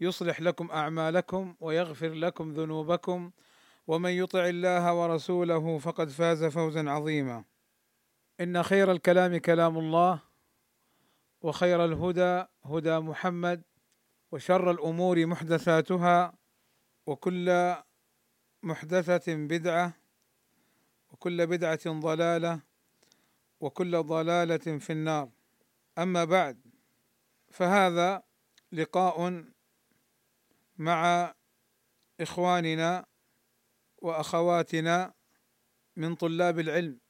يصلح لكم أعمالكم ويغفر لكم ذنوبكم ومن يطع الله ورسوله فقد فاز فوزا عظيما. إن خير الكلام كلام الله وخير الهدى هدى محمد وشر الأمور محدثاتها وكل محدثة بدعة وكل بدعة ضلالة وكل ضلالة في النار. أما بعد فهذا لقاء مع إخواننا وأخواتنا من طلاب العلم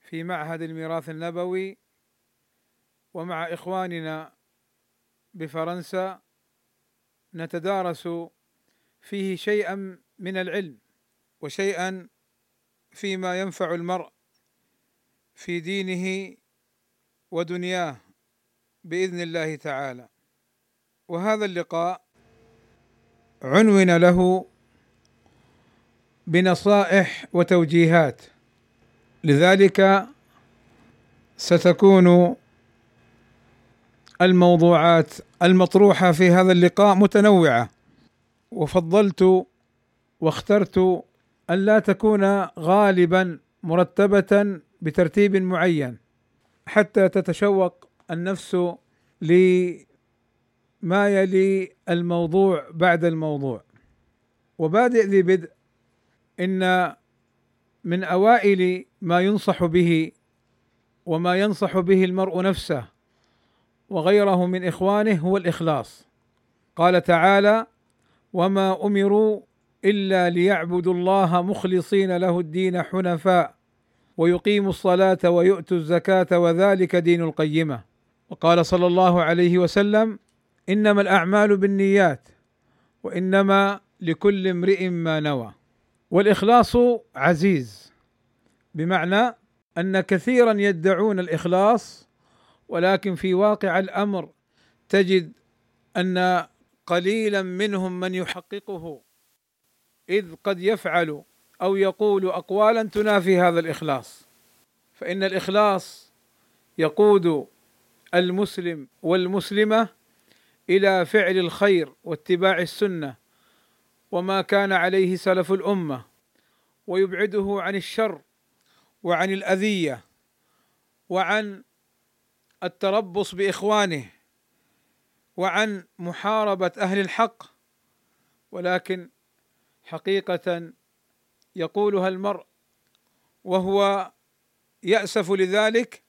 في معهد الميراث النبوي ومع إخواننا بفرنسا نتدارس فيه شيئا من العلم وشيئا فيما ينفع المرء في دينه ودنياه بإذن الله تعالى. وهذا اللقاء عنون له بنصائح وتوجيهات. لذلك ستكون الموضوعات المطروحة في هذا اللقاء متنوعة. وفضلت واخترت أن لا تكون غالبا مرتبة بترتيب معين حتى تتشوق النفس ما يلي الموضوع بعد الموضوع. وبادئ ذي بدء إن من أوائل ما ينصح به وما ينصح به المرء نفسه وغيره من إخوانه هو الإخلاص. قال تعالى وما أمروا إلا ليعبدوا الله مخلصين له الدين حنفاء ويقيموا الصلاة ويؤتوا الزكاة وذلك دين القيمة. وقال صلى الله عليه وسلم إنما الأعمال بالنيات وإنما لكل امرئ ما نوى. والإخلاص عزيز بمعنى أن كثيرا يدعون الإخلاص ولكن في واقع الأمر تجد أن قليلا منهم من يحققه. إذ قد يفعل أو يقول اقوالا تنافي هذا الإخلاص. فإن الإخلاص يقود المسلم والمسلمة إلى فعل الخير واتباع السنة وما كان عليه سلف الأمة ويبعده عن الشر وعن الأذية وعن التربص بإخوانه وعن محاربة أهل الحق. ولكن حقيقة يقولها المرء وهو يأسف لذلك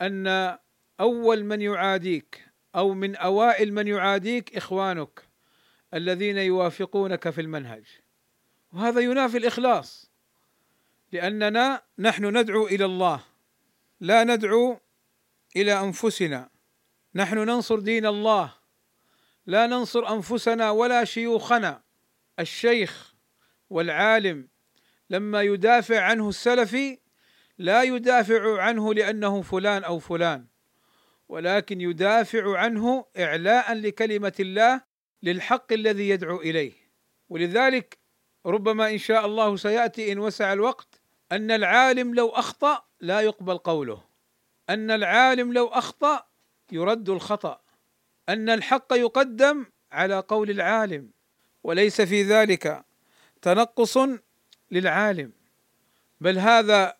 أن أول من يعاديك أو من أوائل من يعاديك إخوانك الذين يوافقونك في المنهج. وهذا ينافي الإخلاص لأننا نحن ندعو إلى الله لا ندعو إلى أنفسنا. نحن ننصر دين الله لا ننصر أنفسنا ولا شيوخنا. الشيخ والعالم لما يدافع عنه السلفي لا يدافع عنه لأنه فلان أو فلان. ولكن يدافع عنه إعلاء لكلمة الله للحق الذي يدعو إليه. ولذلك ربما إن شاء الله سيأتي إن وسع الوقت أن العالم لو أخطأ لا يقبل قوله. أن العالم لو أخطأ يرد الخطأ. أن الحق يقدم على قول العالم. وليس في ذلك تنقص للعالم. بل هذا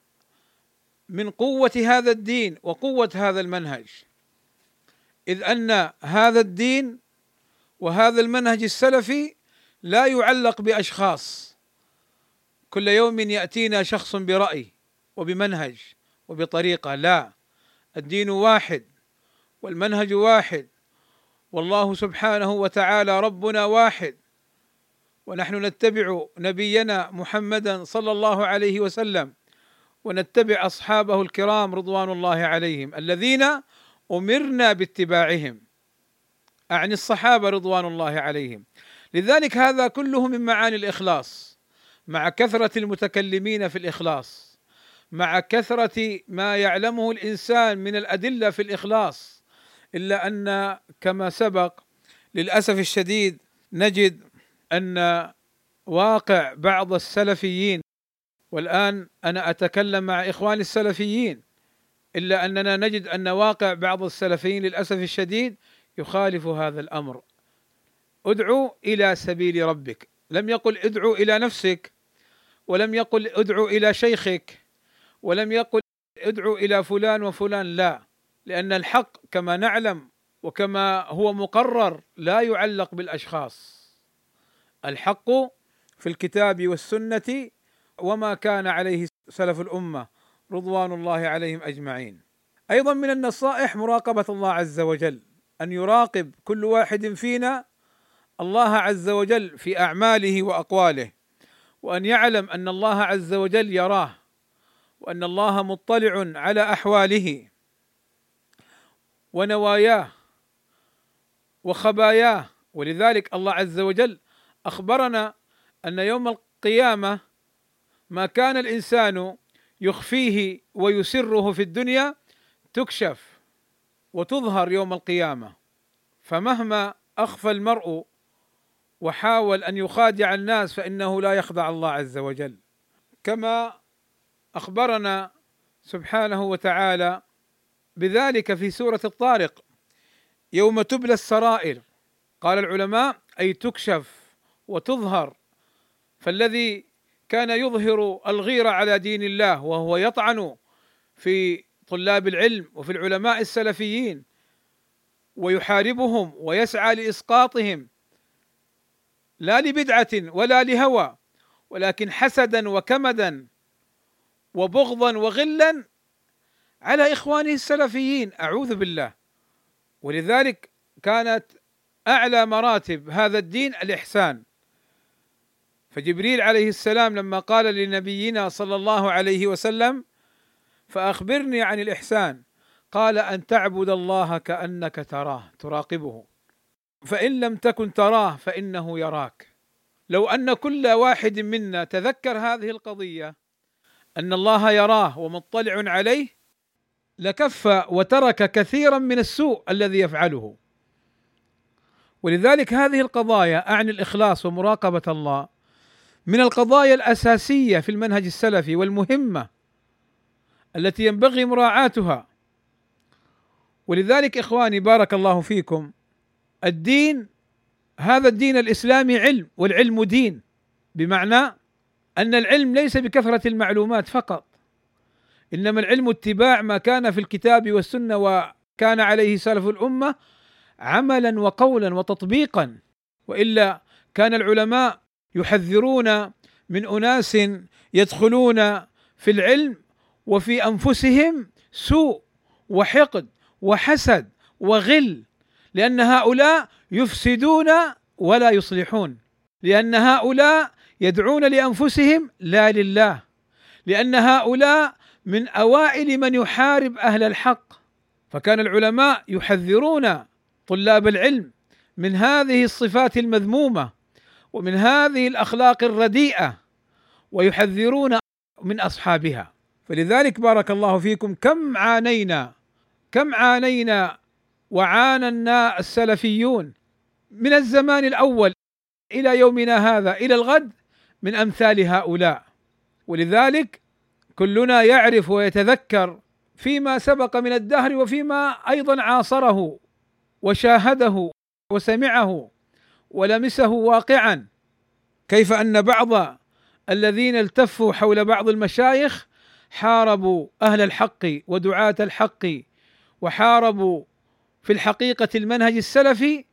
من قوة هذا الدين وقوة هذا المنهج. إذ أن هذا الدين وهذا المنهج السلفي لا يعلق بأشخاص. كل يوم يأتينا شخص برأي وبمنهج وبطريقة. لا الدين واحد والمنهج واحد. والله سبحانه وتعالى ربنا واحد. ونحن نتبع نبينا محمدا صلى الله عليه وسلم. ونتبع أصحابه الكرام رضوان الله عليهم. الذين أمرنا باتباعهم. أعني الصحابة رضوان الله عليهم. لذلك هذا كله من معاني الإخلاص. مع كثرة المتكلمين في الإخلاص. مع كثرة ما يعلمه الإنسان من الأدلة في الإخلاص. إلا أن كما سبق للأسف الشديد نجد أن واقع بعض السلفيين. والآن أنا أتكلم مع إخواني السلفيين. إلا أننا نجد أن واقع بعض السلفيين للأسف الشديد يخالف هذا الأمر. ادعو إلى سبيل ربك. لم يقل ادعو إلى نفسك ولم يقل ادعو إلى شيخك ولم يقل ادعو إلى فلان وفلان لا. لأن الحق كما نعلم وكما هو مقرر لا يعلق بالأشخاص. الحق في الكتاب والسنة وما كان عليه سلف الأمة. رضوان الله عليهم أجمعين. أيضا من النصائح مراقبة الله عز وجل أن يراقب كل واحد فينا الله عز وجل في أعماله وأقواله وأن يعلم أن الله عز وجل يراه وأن الله مطلع على أحواله ونواياه وخباياه ولذلك الله عز وجل أخبرنا أن يوم القيامة ما كان الإنسان يخفيه ويسره في الدنيا تكشف وتظهر يوم القيامة. فمهما أخفى المرء وحاول أن يخادع الناس فإنه لا يخدع الله عز وجل. كما أخبرنا سبحانه وتعالى بذلك في سورة الطارق يوم تبلى السرائر. قال العلماء أي تكشف وتظهر. فالذي كان يظهر الغيرة على دين الله وهو يطعن في طلاب العلم وفي العلماء السلفيين ويحاربهم ويسعى لإسقاطهم لا لبدعة ولا لهوى ولكن حسدا وكمدا وبغضا وغلا على إخوانه السلفيين. أعوذ بالله. ولذلك كانت أعلى مراتب هذا الدين الإحسان. فجبريل عليه السلام لما قال لنبينا صلى الله عليه وسلم فأخبرني عن الإحسان. قال أن تعبد الله كأنك تراه تراقبه. فإن لم تكن تراه فإنه يراك. لو أن كل واحد منا تذكر هذه القضية أن الله يراه ومطلع عليه لكف وترك كثيرا من السوء الذي يفعله. ولذلك هذه القضايا أعني الإخلاص ومراقبة الله. من القضايا الأساسية في المنهج السلفي والمهمة التي ينبغي مراعاتها. ولذلك إخواني بارك الله فيكم الدين هذا الدين الإسلامي علم والعلم دين بمعنى أن العلم ليس بكثرة المعلومات فقط إنما العلم اتباع ما كان في الكتاب والسنة وكان عليه سلف الأمة عملا وقولا وتطبيقا. وإلا كان العلماء يحذرون من أناس يدخلون في العلم وفي أنفسهم سوء وحقد وحسد وغل لأن هؤلاء يفسدون ولا يصلحون لأن هؤلاء يدعون لأنفسهم لا لله لأن هؤلاء من أوائل من يحارب أهل الحق. فكان العلماء يحذرون طلاب العلم من هذه الصفات المذمومة ومن هذه الأخلاق الرديئة ويحذرون من أصحابها. فلذلك بارك الله فيكم كم عانينا كم عانينا وعانى السلفيون من الزمان الأول إلى يومنا هذا إلى الغد من أمثال هؤلاء. ولذلك كلنا يعرف ويتذكر فيما سبق من الدهر وفيما أيضا عاصره وشاهده وسمعه. ولمسه واقعا. كيف أن بعض الذين التفوا حول بعض المشايخ حاربوا أهل الحق ودعاة الحق وحاربوا في الحقيقة المنهج السلفي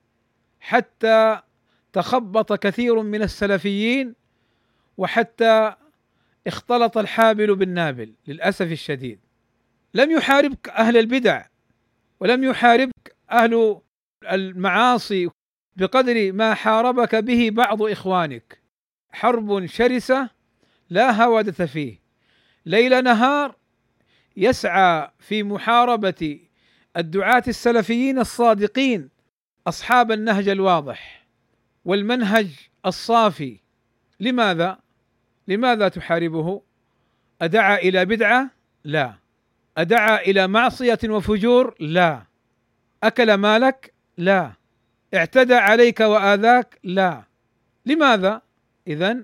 حتى تخبط كثير من السلفيين وحتى اختلط الحابل بالنابل للأسف الشديد. لم يحاربك أهل البدع ولم يحاربك أهل المعاصي بقدر ما حاربك به بعض إخوانك حرب شرسة لا هوده فيه ليل نهار يسعى في محاربة الدعاة السلفيين الصادقين أصحاب النهج الواضح والمنهج الصافي لماذا؟ لماذا تحاربه؟ أدعى إلى بدعة؟ لا أدعى إلى معصية وفجور؟ لا أكل مالك؟ لا اعتدى عليك وآذاك؟ لا. لماذا؟ إذا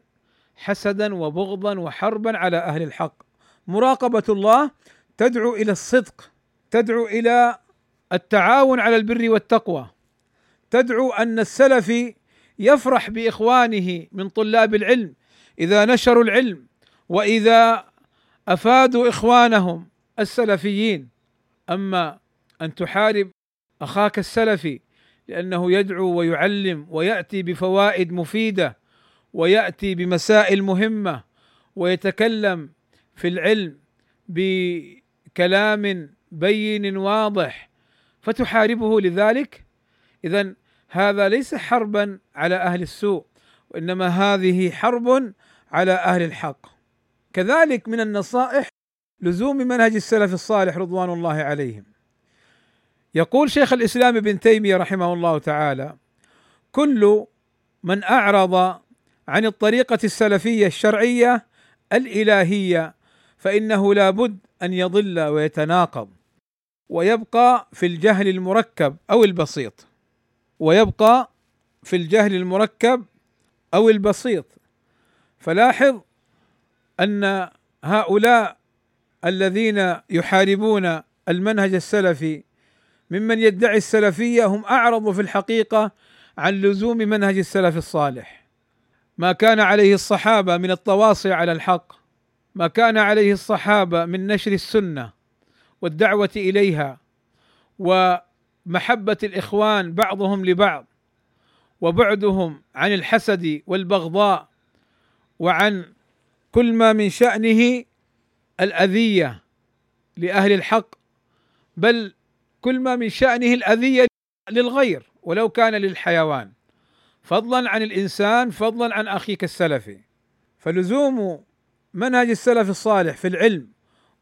حسدا وبغضا وحربا على أهل الحق. مراقبة الله تدعو إلى الصدق تدعو إلى التعاون على البر والتقوى. تدعو أن السلفي يفرح بإخوانه من طلاب العلم. إذا نشروا العلم وإذا أفادوا إخوانهم السلفيين. أما أن تحارب أخاك السلفي لأنه يدعو ويعلم ويأتي بفوائد مفيدة ويأتي بمسائل مهمة ويتكلم في العلم بكلام بين واضح. فتحاربه لذلك؟ اذا هذا ليس حربا على أهل السوء وإنما هذه حرب على أهل الحق. كذلك من النصائح لزوم منهج السلف الصالح رضوان الله عليهم. يقول شيخ الإسلام ابن تيمية رحمه الله تعالى كل من أعرض عن الطريقة السلفية الشرعية الإلهية فإنه لا بد أن يضل ويتناقض ويبقى في الجهل المركب أو البسيط ويبقى في الجهل المركب أو البسيط. فلاحظ أن هؤلاء الذين يحاربون المنهج السلفي ممن يدعي السلفية هم أعرض في الحقيقة عن لزوم منهج السلف الصالح. ما كان عليه الصحابة من التواصي على الحق ما كان عليه الصحابة من نشر السنة والدعوة إليها و محبه الإخوان بعضهم لبعض وبعدهم عن الحسد والبغضاء وعن كل ما من شأنه الأذية لأهل الحق بل كل ما من شأنه الأذية للغير ولو كان للحيوان. فضلا عن الإنسان فضلا عن أخيك السلفي. فلزوم منهج السلف الصالح في العلم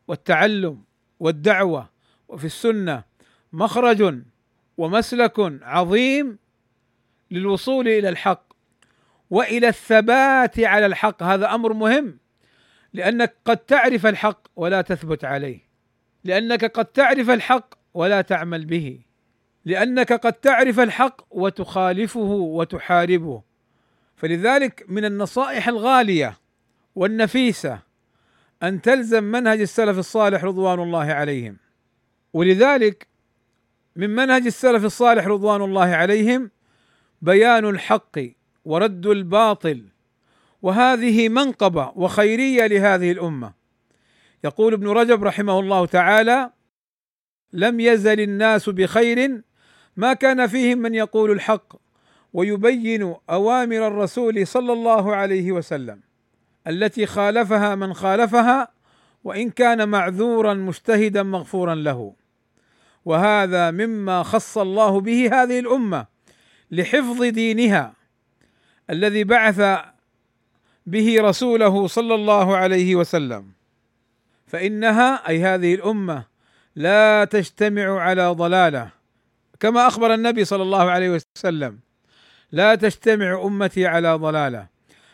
والتعلم والدعوة وفي السنة مخرج ومسلك عظيم للوصول إلى الحق وإلى الثبات على الحق. هذا أمر مهم لأنك قد تعرف الحق ولا تثبت عليه. لأنك قد تعرف الحق ولا تعمل به لأنك قد تعرف الحق وتخالفه وتحاربه. فلذلك من النصائح الغالية والنفيسة أن تلزم منهج السلف الصالح رضوان الله عليهم. ولذلك من منهج السلف الصالح رضوان الله عليهم بيان الحق ورد الباطل. وهذه منقبة وخيرية لهذه الأمة. يقول ابن رجب رحمه الله تعالى لم يزل الناس بخير ما كان فيهم من يقول الحق ويبين أوامر الرسول صلى الله عليه وسلم التي خالفها من خالفها وإن كان معذورا مجتهدا مغفورا له. وهذا مما خص الله به هذه الأمة لحفظ دينها الذي بعث به رسوله صلى الله عليه وسلم. فإنها أي هذه الأمة لا تجتمع على ضلالة. كما أخبر النبي صلى الله عليه وسلم لا تجتمع أمتي على ضلالة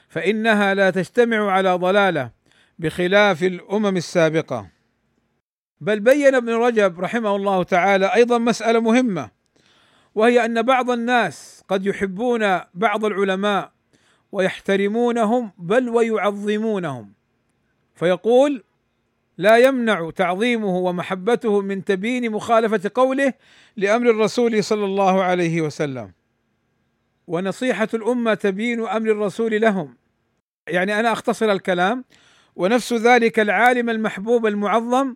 فإنها لا تجتمع على ضلالة بخلاف الأمم السابقة. بل بين ابن رجب رحمه الله تعالى أيضا مسألة مهمة وهي أن بعض الناس قد يحبون بعض العلماء ويحترمونهم بل ويعظمونهم. فيقول لا يمنع تعظيمه ومحبته من تبيين مخالفة قوله لأمر الرسول صلى الله عليه وسلم. ونصيحة الأمة تبيين أمر الرسول لهم. يعني أنا أختصر الكلام. ونفس ذلك العالم المحبوب المعظم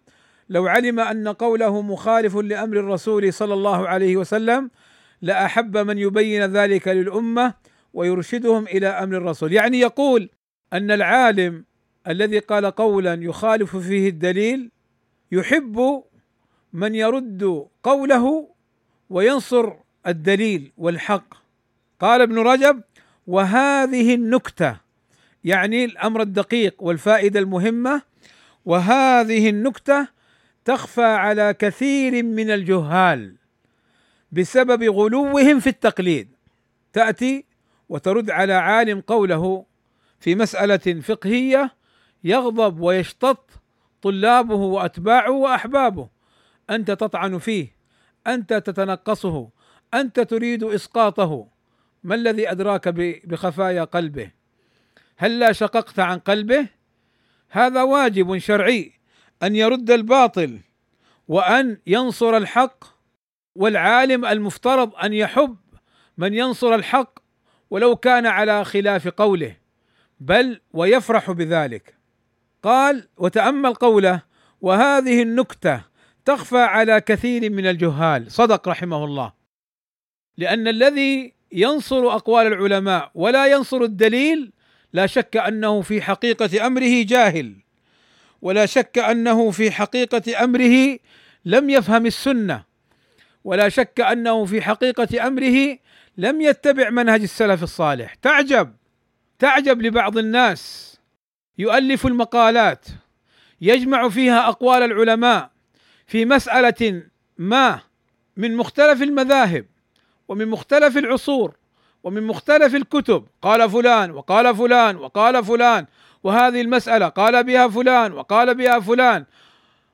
لو علم أن قوله مخالف لأمر الرسول صلى الله عليه وسلم لأحب من يبين ذلك للأمة ويرشدهم إلى أمر الرسول، يعني يقول أن العالم الذي قال قولا يخالف فيه الدليل يحب من يرد قوله وينصر الدليل والحق. قال ابن رجب وهذه النكتة يعني الأمر الدقيق والفائدة المهمة وهذه النكتة تخفى على كثير من الجهال بسبب غلوهم في التقليد. تأتي وترد على عالم قوله في مسألة فقهية يغضب ويشتط طلابه وأتباعه وأحبابه. أنت تطعن فيه أنت تتنقصه أنت تريد إسقاطه. ما الذي أدراك بخفايا قلبه؟ هل لا شققت عن قلبه؟ هذا واجب شرعي أن يرد الباطل وأن ينصر الحق والعالم المفترض أن يحب من ينصر الحق ولو كان على خلاف قوله بل ويفرح بذلك. قال وتأمل قوله وهذه النكتة تخفى على كثير من الجهال. صدق رحمه الله. لأن الذي ينصر أقوال العلماء ولا ينصر الدليل لا شك أنه في حقيقة أمره جاهل ولا شك أنه في حقيقة أمره لم يفهم السنة ولا شك أنه في حقيقة أمره لم يتبع منهج السلف الصالح. تعجب تعجب لبعض الناس. يؤلف المقالات يجمع فيها أقوال العلماء في مسألة ما من مختلف المذاهب ومن مختلف العصور ومن مختلف الكتب. قال فلان وقال فلان وقال فلان وهذه المسألة قال بها فلان وقال بها فلان.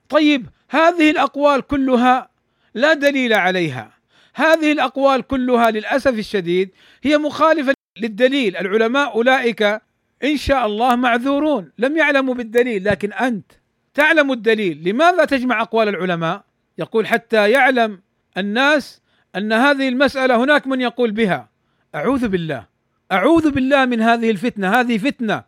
طيب هذه الأقوال كلها لا دليل عليها. هذه الأقوال كلها للأسف الشديد هي مخالفة للدليل. العلماء أولئك إن شاء الله معذورون. لم يعلموا بالدليل لكن أنت تعلم الدليل. لماذا تجمع أقوال العلماء؟ يقول حتى يعلم الناس أن هذه المسألة هناك من يقول بها. أعوذ بالله. أعوذ بالله من هذه الفتنة. هذه فتنة.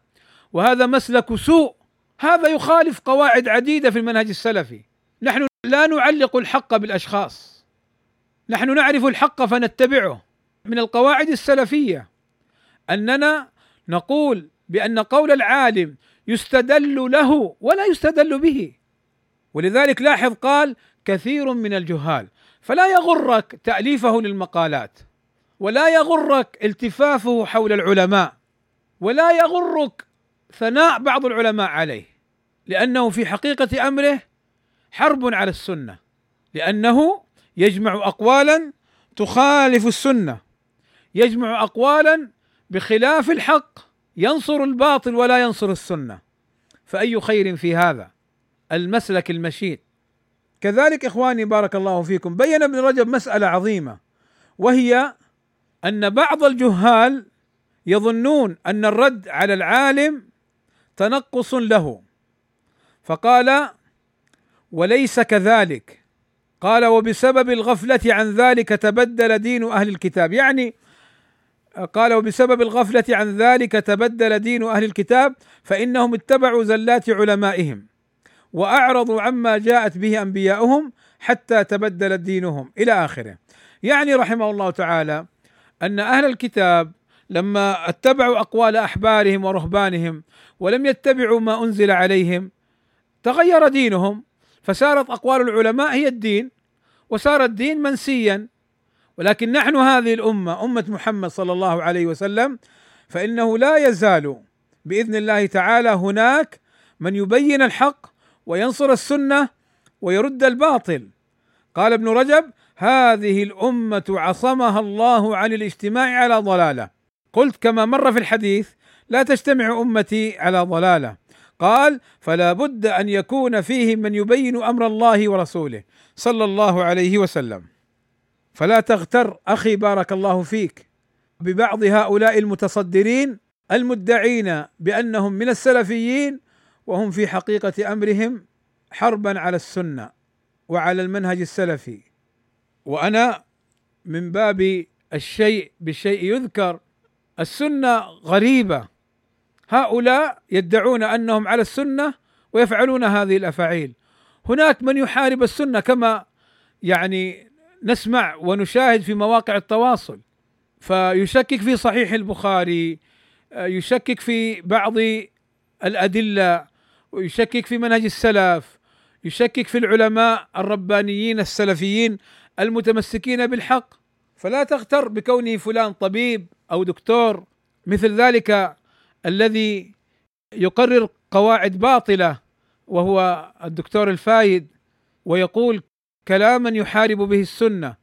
وهذا مسلك سوء. هذا يخالف قواعد عديدة في المنهج السلفي. نحن لا نعلق الحق بالأشخاص. نحن نعرف الحق فنتبعه. من القواعد السلفية أننا نقول بأن قول العالم يستدل له ولا يستدل به. ولذلك لاحظ قال كثير من الجهال فلا يغرك تأليفه للمقالات ولا يغرك التفافه حول العلماء ولا يغرك ثناء بعض العلماء عليه لأنه في حقيقة أمره حرب على السنة لأنه يجمع اقوالا تخالف السنة يجمع اقوالا بخلاف الحق ينصر الباطل ولا ينصر السنة. فأي خير في هذا؟ المسلك المشيد. كذلك إخواني بارك الله فيكم بين ابن رجب مسألة عظيمة وهي أن بعض الجهال يظنون أن الرد على العالم تنقص له. فقال وليس كذلك. قال وبسبب الغفلة عن ذلك تبدل دين أهل الكتاب. يعني قال وبسبب الغفلة عن ذلك تبدل دين أهل الكتاب فإنهم اتبعوا زلات علمائهم وأعرضوا عما جاءت به أنبياؤهم حتى تبدل دينهم إلى آخره. يعني رحمه الله تعالى أن أهل الكتاب لما اتبعوا أقوال أحبارهم ورهبانهم ولم يتبعوا ما أنزل عليهم تغير دينهم فصارت أقوال العلماء هي الدين وصار الدين منسيا ولكن نحن هذه الأمة أمة محمد صلى الله عليه وسلم فإنه لا يزال بإذن الله تعالى هناك من يبين الحق وينصر السنة ويرد الباطل. قال ابن رجب هذه الأمة عصمها الله عن الاجتماع على ضلالة. قلت كما مر في الحديث لا تجتمع أمتي على ضلالة. قال فلا بد أن يكون فيهم من يبين أمر الله ورسوله. صلى الله عليه وسلم. فلا تغتر أخي بارك الله فيك ببعض هؤلاء المتصدرين المدعين بأنهم من السلفيين وهم في حقيقة أمرهم حربا على السنة وعلى المنهج السلفي. وأنا من باب الشيء بالشيء يذكر السنة غريبة. هؤلاء يدعون أنهم على السنة ويفعلون هذه الأفاعيل. هناك من يحارب السنة كما يعني نسمع ونشاهد في مواقع التواصل. فيشكك في صحيح البخاري يشكك في بعض الأدلة ويشكك في منهج السلف يشكك في العلماء الربانيين السلفيين المتمسكين بالحق. فلا تغتر بكونه فلان طبيب أو دكتور مثل ذلك الذي يقرر قواعد باطلة وهو الدكتور الفايد ويقول كلاما يحارب به السنة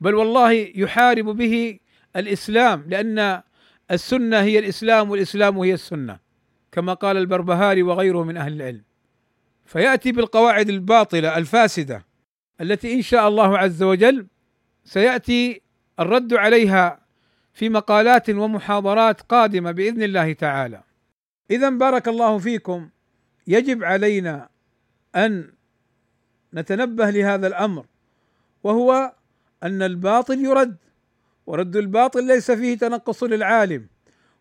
بل والله يحارب به الإسلام لأن السنة هي الإسلام والإسلام هي السنة كما قال البربهاري وغيره من أهل العلم فيأتي بالقواعد الباطلة الفاسدة التي إن شاء الله عز وجل سيأتي الرد عليها في مقالات ومحاضرات قادمة بإذن الله تعالى. اذا بارك الله فيكم يجب علينا أن نتنبه لهذا الأمر وهو أن الباطل يرد ورد الباطل ليس فيه تنقص للعالم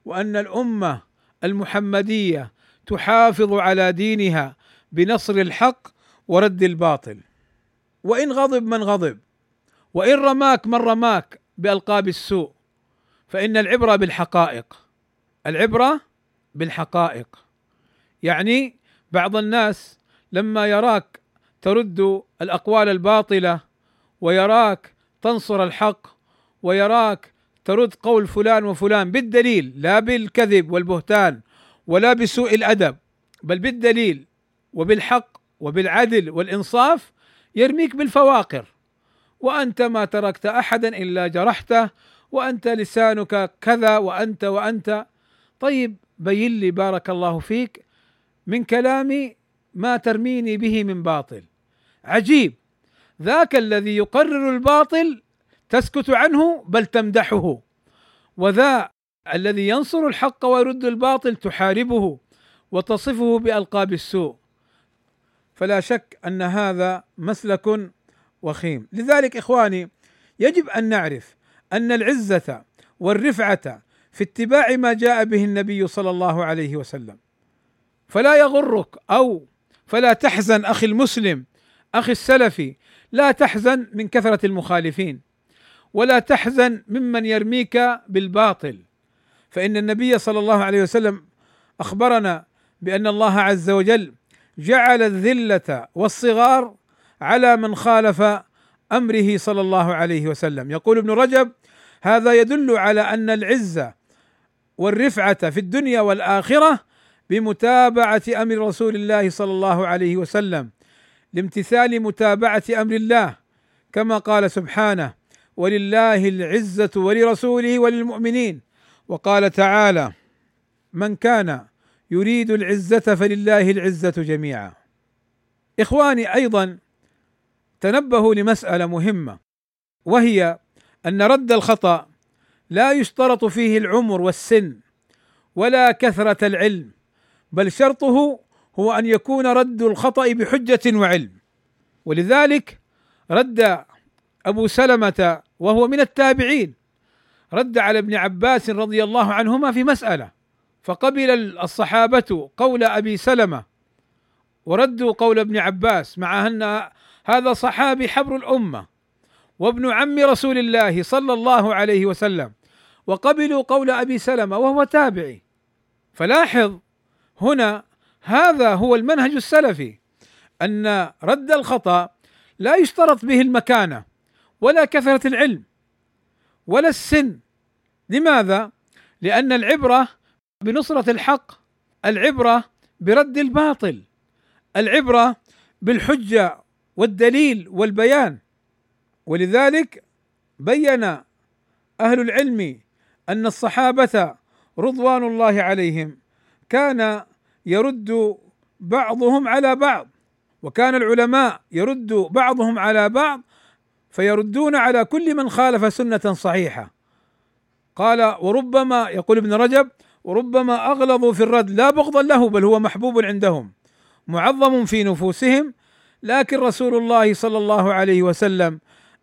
وأن الأمة المحمدية تحافظ على دينها بنصر الحق ورد الباطل. وإن غضب من غضب وإن رماك من رماك بألقاب السوء فإن العبرة بالحقائق العبرة بالحقائق. يعني بعض الناس لما يراك ترد الأقوال الباطلة ويراك تنصر الحق ويراك ترد قول فلان وفلان بالدليل لا بالكذب والبهتان ولا بسوء الأدب بل بالدليل وبالحق وبالعدل والإنصاف يرميك بالفواقر. وأنت ما تركت أحدا إلا جرحته وأنت لسانك كذا وأنت وأنت. طيب بين لي بارك الله فيك من كلامي ما ترميني به من باطل. عجيب. ذاك الذي يقرر الباطل تسكت عنه بل تمدحه. وذا الذي ينصر الحق ويرد الباطل تحاربه وتصفه بألقاب السوء. فلا شك أن هذا مسلك وخيم. لذلك إخواني يجب أن نعرف أن العزة والرفعة في اتباع ما جاء به النبي صلى الله عليه وسلم. فلا يغرك أو فلا تحزن أخي المسلم أخي السلفي لا تحزن من كثرة المخالفين ولا تحزن ممن يرميك بالباطل. فإن النبي صلى الله عليه وسلم أخبرنا بأن الله عز وجل جعل الذلة والصغار على من خالف أمره صلى الله عليه وسلم. يقول ابن رجب هذا يدل على أن العزة والرفعة في الدنيا والآخرة بمتابعة أمر رسول الله صلى الله عليه وسلم. لامتثال متابعة أمر الله كما قال سبحانه ولله العزة ولرسوله وللمؤمنين وقال تعالى من كان يريد العزة فلله العزة جميعا إخواني أيضا تنبهوا لمسألة مهمة وهي أن رد الخطأ لا يشترط فيه العمر والسن ولا كثرة العلم بل شرطه هو أن يكون رد الخطأ بحجة وعلم. ولذلك رد أبو سلمة وهو من التابعين رد على ابن عباس رضي الله عنهما في مسألة فقبل الصحابة قول أبي سلمة وردوا قول ابن عباس مع أن هذا صحابي حبر الأمة وابن عم رسول الله صلى الله عليه وسلم وقبلوا قول أبي سلمة وهو تابعي. فلاحظ هنا هذا هو المنهج السلفي أن رد الخطأ لا يشترط به المكانة ولا كثرة العلم ولا السن لماذا؟ لأن العبرة بنصرة الحق العبرة برد الباطل العبرة بالحجة والدليل والبيان ولذلك بين أهل العلم أن الصحابة رضوان الله عليهم كان يرد بعضهم على بعض. وكان العلماء يرد بعضهم على بعض فيردون على كل من خالف سنة صحيحة. قال وربما يقول ابن رجب وربما أغلظوا في الرد لا بغضا له بل هو محبوب عندهم معظم في نفوسهم لكن رسول الله صلى الله عليه وسلم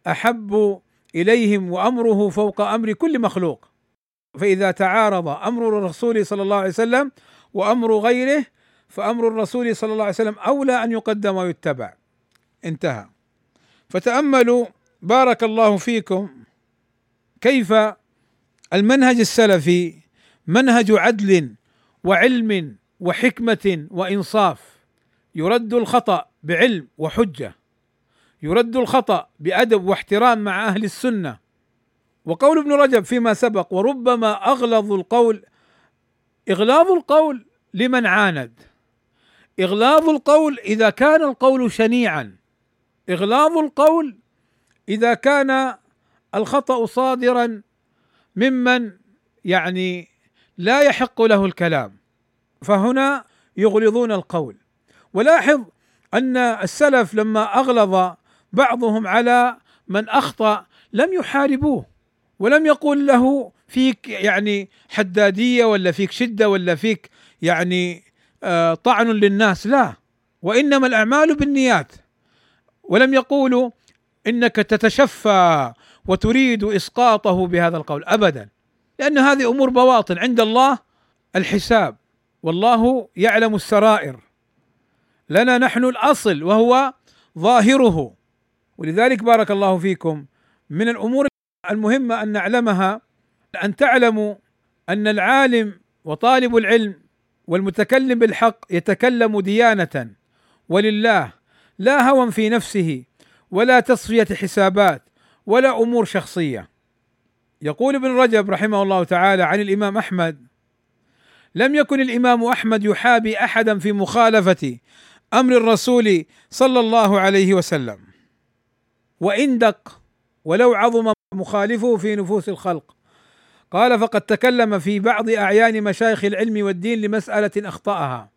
أحب إليهم وأمره فوق أمر كل مخلوق. فإذا تعارض أمر الرسول صلى الله عليه وسلم وأمر غيره فأمر الرسول صلى الله عليه وسلم أولى أن يقدم ويتبع. انتهى. فتأملوا بارك الله فيكم كيف المنهج السلفي منهج عدل وعلم وحكمة وإنصاف. يرد الخطأ بعلم وحجة. يرد الخطأ بأدب واحترام مع أهل السنة. وقول ابن رجب فيما سبق وربما أغلظ القول إغلاظ القول لمن عاند. إغلاظ القول إذا كان القول شنيعا. إغلاظ القول إذا كان الخطأ صادرا ممن يعني لا يحق له الكلام. فهنا يغلظون القول. ولاحظ أن السلف لما أغلظ بعضهم على من أخطأ لم يحاربوه ولم يقول له فيك يعني حدادية ولا فيك شدة ولا فيك يعني آه طعن للناس؟ لا. وإنما الأعمال بالنيات. ولم يقولوا إنك تتشفى وتريد إسقاطه بهذا القول ابدا لأن هذه أمور بواطن. عند الله الحساب والله يعلم السرائر. لنا نحن الأصل وهو ظاهره. ولذلك بارك الله فيكم. من الأمور المهمة أن نعلمها أن تعلموا أن العالم وطالب العلم والمتكلم بالحق يتكلم ديانة ولله لا هوى في نفسه ولا تصفية حسابات ولا أمور شخصية. يقول ابن رجب رحمه الله تعالى عن الإمام أحمد لم يكن الإمام أحمد يحابي أحدا في مخالفة أمر الرسول صلى الله عليه وسلم. وإن دق ولو عظم مخالفه في نفوس الخلق قال فقد تكلم في بعض أعيان مشايخ العلم والدين لمسألة أخطأها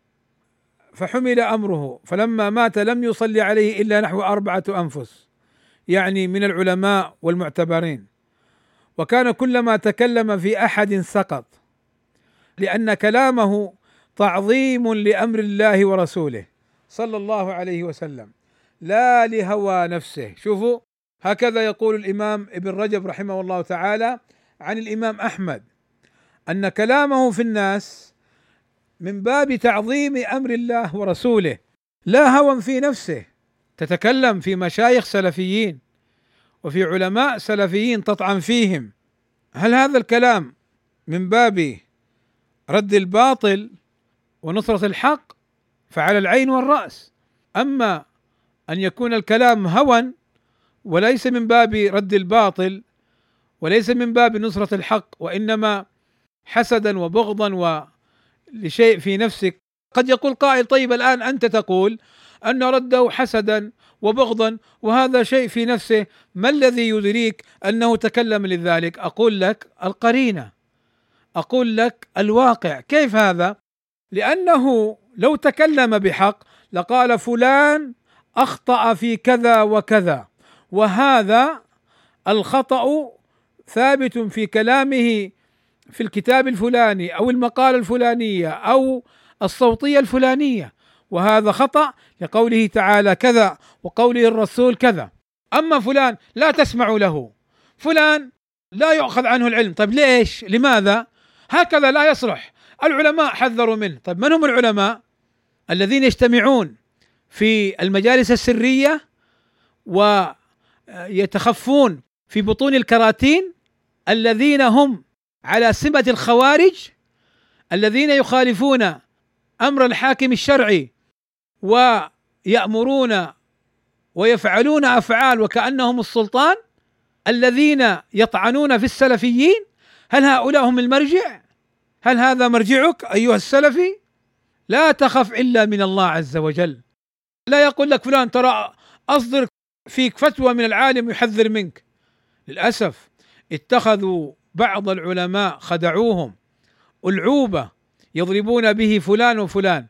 فحمل أمره فلما مات لم يصلي عليه إلا نحو أربعة أنفس يعني من العلماء والمعتبرين. وكان كلما تكلم في أحد سقط لأن كلامه تعظيم لأمر الله ورسوله صلى الله عليه وسلم لا لهوى نفسه. شوفوا هكذا يقول الإمام ابن رجب رحمه الله تعالى عن الإمام أحمد أن كلامه في الناس من باب تعظيم أمر الله ورسوله لا هوى في نفسه تتكلم في مشايخ سلفيين وفي علماء سلفيين تطعن فيهم. هل هذا الكلام من باب رد الباطل ونصرة الحق فعلى العين والرأس؟ أما أن يكون الكلام هوى وليس من باب رد الباطل وليس من باب نصرة الحق وإنما حسدا وبغضا ولشيء في نفسك. قد يقول قائل طيب الآن أنت تقول أن رده حسدا وبغضا وهذا شيء في نفسه ما الذي يدريك أنه تكلم لذلك؟ أقول لك القرينة. أقول لك الواقع. كيف هذا؟ لأنه لو تكلم بحق لقال فلان أخطأ في كذا وكذا وهذا الخطأ ثابت في كلامه في الكتاب الفلاني أو المقالة الفلانية أو الصوتية الفلانية وهذا خطأ لقوله تعالى كذا وقوله الرسول كذا. أما فلان لا تسمع له فلان لا يؤخذ عنه العلم. طيب ليش؟ لماذا؟ هكذا لا يصلح. العلماء حذروا منه. طيب من هم العلماء؟ الذين يجتمعون في المجالس السرية ويتخفون في بطون الكراتين الذين هم على سمة الخوارج الذين يخالفون أمر الحاكم الشرعي ويأمرون ويفعلون أفعال وكأنهم السلطان الذين يطعنون في السلفيين هل هؤلاء هم المرجع؟ هل هذا مرجعك أيها السلفي؟ لا تخف إلا من الله عز وجل لا يقول لك فلان ترى أصدر فيك فتوى من العالم يحذر منك للأسف اتخذوا بعض العلماء خدعوهم. العوبة يضربون به فلان وفلان.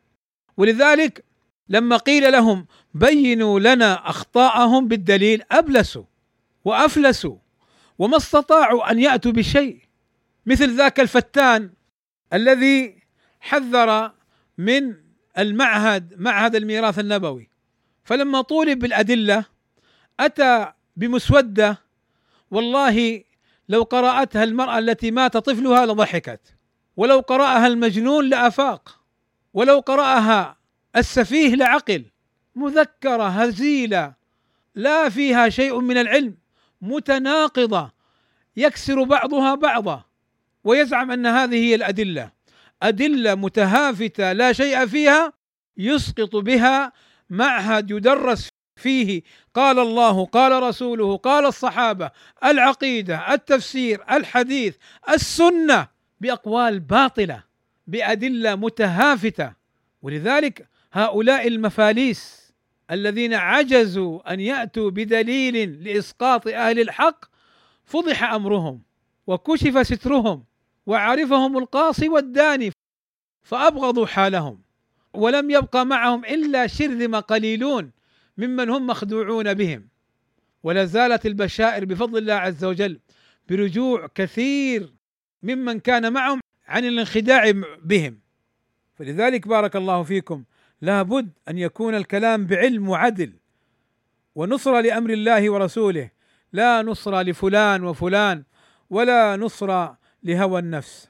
ولذلك لما قيل لهم بينوا لنا أخطاءهم بالدليل أبلسوا وأفلسوا وما استطاعوا أن يأتوا بشيء. مثل ذاك الفتان الذي حذر من المعهد معهد الميراث النبوي. فلما طولب بالأدلة أتى بمسودة والله لو قرأتها المرأة التي مات طفلها لضحكت. ولو قرأها المجنون لأفاق. ولو قرأها السفيه لعقل. مذكرة هزيلة. لا فيها شيء من العلم. متناقضة. يكسر بعضها بعضا. ويزعم أن هذه هي الأدلة. أدلة متهافتة لا شيء فيها يسقط بها معهد يدرس فيه قال الله قال رسوله قال الصحابة العقيدة التفسير الحديث السنة بأقوال باطلة بأدلة متهافتة. ولذلك هؤلاء المفاليس الذين عجزوا أن يأتوا بدليل لإسقاط أهل الحق فضح أمرهم وكشف سترهم وعرفهم القاصي والداني فأبغضوا حالهم ولم يبقى معهم إلا شرذمة قليلون. ممن هم مخدوعون بهم. ولا زالت البشائر بفضل الله عز وجل برجوع كثير ممن كان معهم عن الانخداع بهم. فلذلك بارك الله فيكم لابد أن يكون الكلام بعلم وعدل. ونصره لأمر الله ورسوله لا نصره لفلان وفلان ولا نصره لهوى النفس.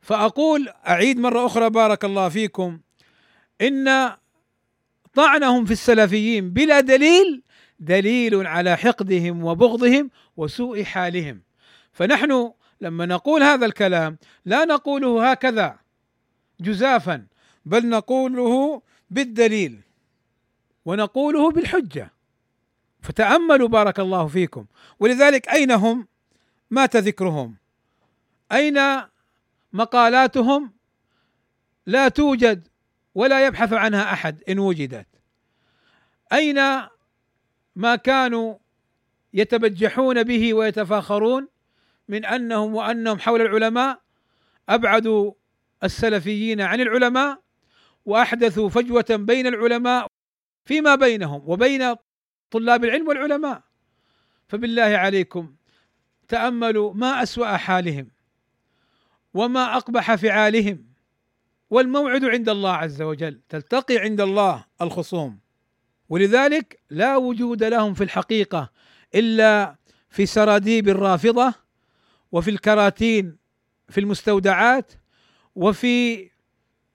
فأقول أعيد مرة أخرى بارك الله فيكم إن طعنهم في السلفيين بلا دليل دليل على حقدهم وبغضهم وسوء حالهم. فنحن لما نقول هذا الكلام لا نقوله هكذا جزافا بل نقوله بالدليل ونقوله بالحجة. فتأملوا بارك الله فيكم. ولذلك أين هم؟ مات ذكرهم. أين مقالاتهم؟ لا توجد. ولا يبحث عنها أحد إن وجدت. أين ما كانوا يتبجحون به ويتفاخرون من أنهم وأنهم حول العلماء أبعدوا السلفيين عن العلماء وأحدثوا فجوة بين العلماء فيما بينهم وبين طلاب العلم والعلماء. فبالله عليكم تأملوا ما أسوأ حالهم وما أقبح فعالهم. والموعد عند الله عز وجل تلتقي عند الله الخصوم. ولذلك لا وجود لهم في الحقيقة إلا في سراديب الرافضة وفي الكراتين في المستودعات وفي